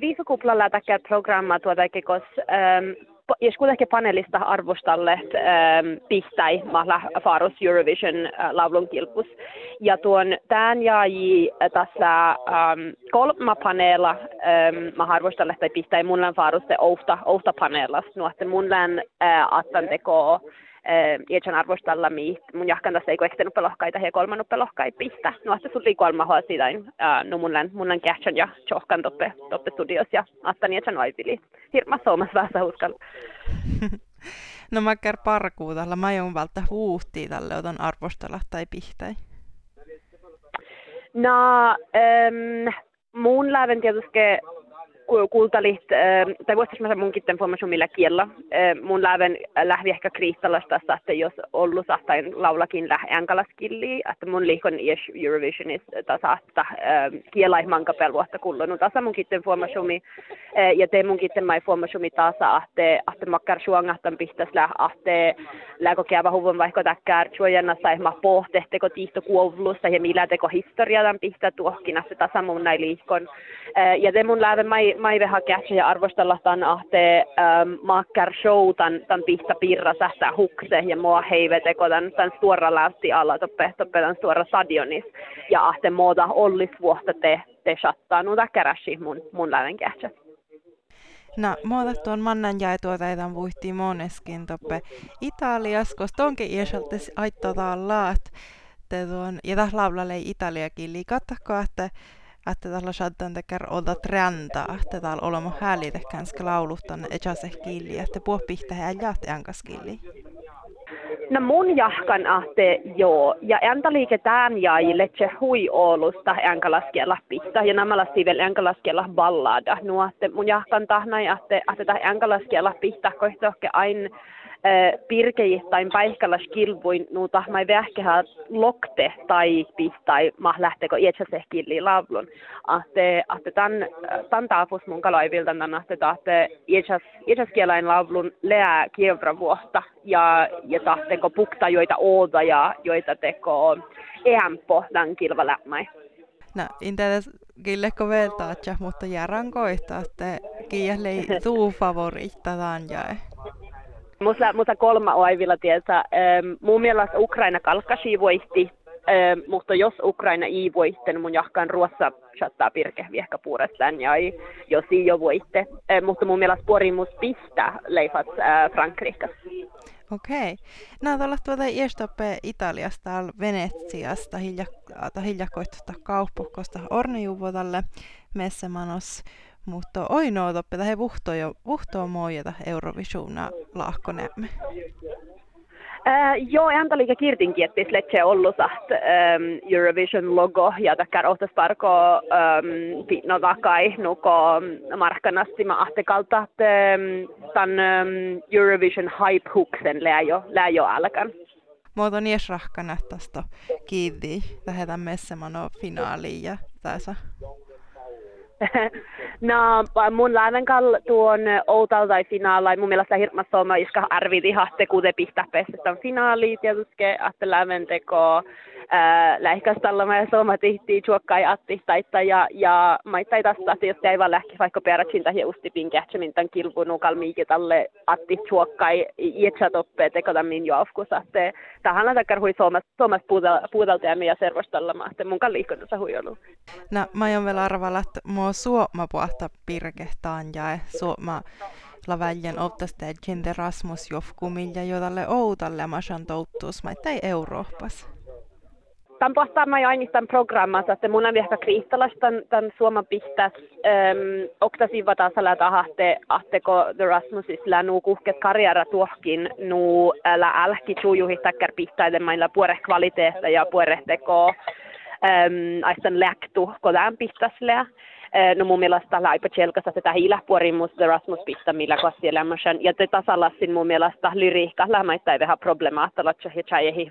viisukuplalla takia programma tuota kekos ähm, jos kuitenkin panelista arvostalle pistäi mahla Faros Eurovision laulun kilpus. Ja tuon tämän jäi tässä ähm, kolma paneella ähm, mä arvostalle tai mun län Faroste outa, outa paneelasta. Nuotte mun län äh, attan tekoo Ietsan arvostalla mi mun jahkan tässä ei ekte nuppelohkaita ja kolman nuppelohkaita pistä. No että sulli kolma hoa siitä no mun län, mun län kähtsän ja tjohkan toppe, toppe studios ja attan Ietsan vaipili. Hirma soomas vähässä uskalla. no mä kär parkuu tällä, mä joon välttä huuhtii tälle otan arvostella tai pihtäi. No, ähm, mun läven tietysti kuultalit, tai voisitko mä munkin information millä kiellä. Mun läven lähvi ehkä kriittalasta, että jos ollut sahtain laulakin lähe ankalaskilli, että mun liikon ies Eurovisionissa tasa, että kielä ei manka pelvuotta kullunut tasa mun kitten information, ja te mun kitten mai information tasa, että että makkar suongahtan pistäs lähe, että läkö käyvä huvun vaikka täkkär suojannassa, että mä pohtehteko tiihto kuovlussa ja millä teko historiaa pistä tuohkin, että tasa mun näin liikon. Ja te mun läven mai mai vähän kätsä ja arvostella tämän ahte ähm, makkar show tämän, tämän pihta pirra sähtä hukse ja mua heiveteko tämän, tämän suora lähti alla toppe, toppe tämän suora stadionis ja ahte muuta ollis vuotta te, te shattaa nuuta käräsi mun, mun läven kätsä. No, muuta tuon mannan jäi tuota etan vuhti moneskin toppe Italias, koska onkin iäsalta aittotaan laat. Te tuon, ja tässä laulalle Italiakin liikattako, että että tällä shaddan tekär olta trändaa, että täällä olemme häälitä kanska lauluttan ejase killi, että puopihtä ja ankas killi. No mun jahkan ahte joo, ja äntä liike tämän jäi letse hui Oulusta enkä laskella pihta, ja nämä lasti vielä enkä laskella ballada. No, että mun jahkan tahna ja ahte, ahte enkä laskella pihta, kohtohke aina pirkejittain paikalla skilvuin nuuta mai vähkehä lokte tai tai mah lähtekö ietsä killi lavlun. Ahte, ahte tan, tan taafus mun kalaivilta tämän ahte tahte ietsä, ietsä kielain lavlun leä kievra vuotta ja, ja tahteko pukta joita ooda ja joita teko eämpo tämän kilva lämmäi. No, inte killekko veltaa, mutta järän koittaa, että kielei tuu favoriitta jäi. Musta, musta kolma oivilla tiesä. Ähm, mun mielestä Ukraina kalkkasi voitti, ähm, mutta jos Ukraina ei voitte, niin mun jahkan ruossa chattaa pirke viehkä puurestaan ja ei, jos ei jo voitte. Ähm, mutta mun mielestä porimus pistää leifat äh, Frankrikassa. Okei. Okay. No, tuolla tuota Iestoppe Italiasta, Venetsiasta, hiljakkoista kauppukosta Ornejuvotalle, Messemanos mutta ainoa toppe tähän vuhtoon, vuhtoon moijata Eurovisiona laahkonemme. Äh, joo, äntä liikä kirtinkin, että letse ollut saht ähm, Eurovision logo ja takkar ohtas parko ähm, pitno takai nuko markkanasti mä ahtekalta ähm, tämän ähm, Eurovision hype hooksen läjö, läjö alkan. Muoto nies rahkana tästä kiinni, lähdetään messemano finaaliin ja tässä. no, mun lävenkal tuon outal tai finaala, mun mielestä hirmas soma, iska arviti hahte kuute pihtä pessestä finaali, tietysti, että läven teko lähkästalla mä soma tihti chuokkai attistaita ja, ja maittai tästä, että jos ei vaan lähki vaikka perätsin tai ustipin kähtsämin tämän kilpunu kalmiikin tälle atti chuokkai ietsä toppe teko tämän joafkus, että tähän on takkar hui suomas puutalta ja meidän servostalla, että mun kalliikkotussa hui ollut. No, mä oon vielä arvalla, että mua suoma puhta pirkehtaan ja suoma la väljen ottaste gente Rasmus jofkumilja jotalle outalle masan touttuus, mä ei Euroopassa. Tämän pohtaa mä jo ainoastaan programmassa, että mun on vielä kriittalas tämän, tämän Suomen pistäs. Ähm, okta siva tasalla tahte, ahteko The Rasmusisla nu kuhket karriera tuohkin nu älä älki tujuhi takkar pistäiden mailla puore kvaliteetta ja puore teko ähm, aistan läktu kodaan pistäsleä. Eh, no mun mielestä tjelkassa tätä hiiläpuorimus Erasmus pistä millä kossielämäsen. Ja te tasalassin mun mielestä lyriikka lähmäittä vähän problemaattilla, että he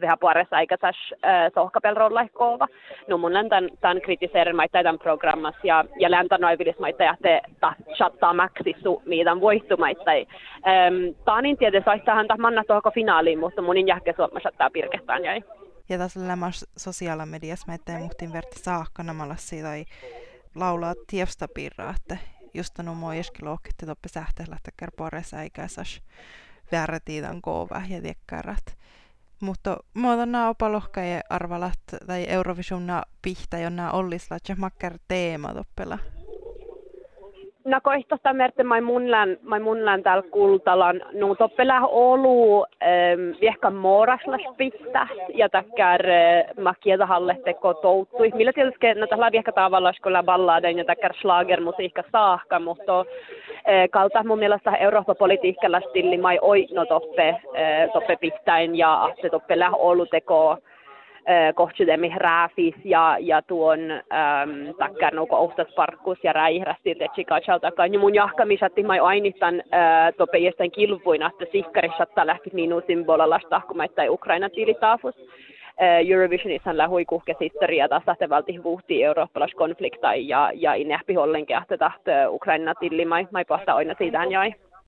vähän puolessa aika tässä eh, sohkapelrollaikkoova. No mun läntan tämän kritiseerin maittain tämän programmas ja, ja läntan noivilis maittain, että ta chattaa su miidän voittumaittain. Um, Taanin tietysti saissahan ta manna tuohon finaaliin, mutta munin jälkeen suomma chattaa pirketään jäi. Ja tässä lämmäs sosiaalinen mediassa, mä muhtin verti saakka namalla siitä laulaa tiestä pirraa, että just nu må iskilok te toppe sähtellä takkar poressa ikäsas värtiidan kova ja tiekkarat. Mutta muuta nämä opalohkaje arvalat tai Eurovisionna pihtä, jonna ollislat ja makkar teema toppela. No kohtosta merte mai munlan, mai munlan täällä kultalan, no toppela olu ähm, viehka moraslas pittä ja takkar äh, makieta halletteko touttui. Millä tietysti no tällä viehka tavalla skola balladen ja takkar slagermusiikka saakka, mutta äh, kalta mun mielestä Euroopan politiikalla stilli mai oi no toppe, äh, toppe pittäin ja se toppela olu teko kohtsidemi rääfis ja, ja tuon ähm, takkar nuko ohtas parkkus ja räihrästi, että chikachal takan. Ja mun jahkamisatti mai ainitan äh, tope jästän kilvuina, että sihkarissattaa lähti minun symbolalla kun mä Ukraina tilitaafus. Eurovisionissa lähui kuhkes historia taas tahte valti vuhti eurooppalaiskonflikta ja, ja inähpi ollenkin, että tahte Ukraina tilli mai, mai pahta aina siitä jäi.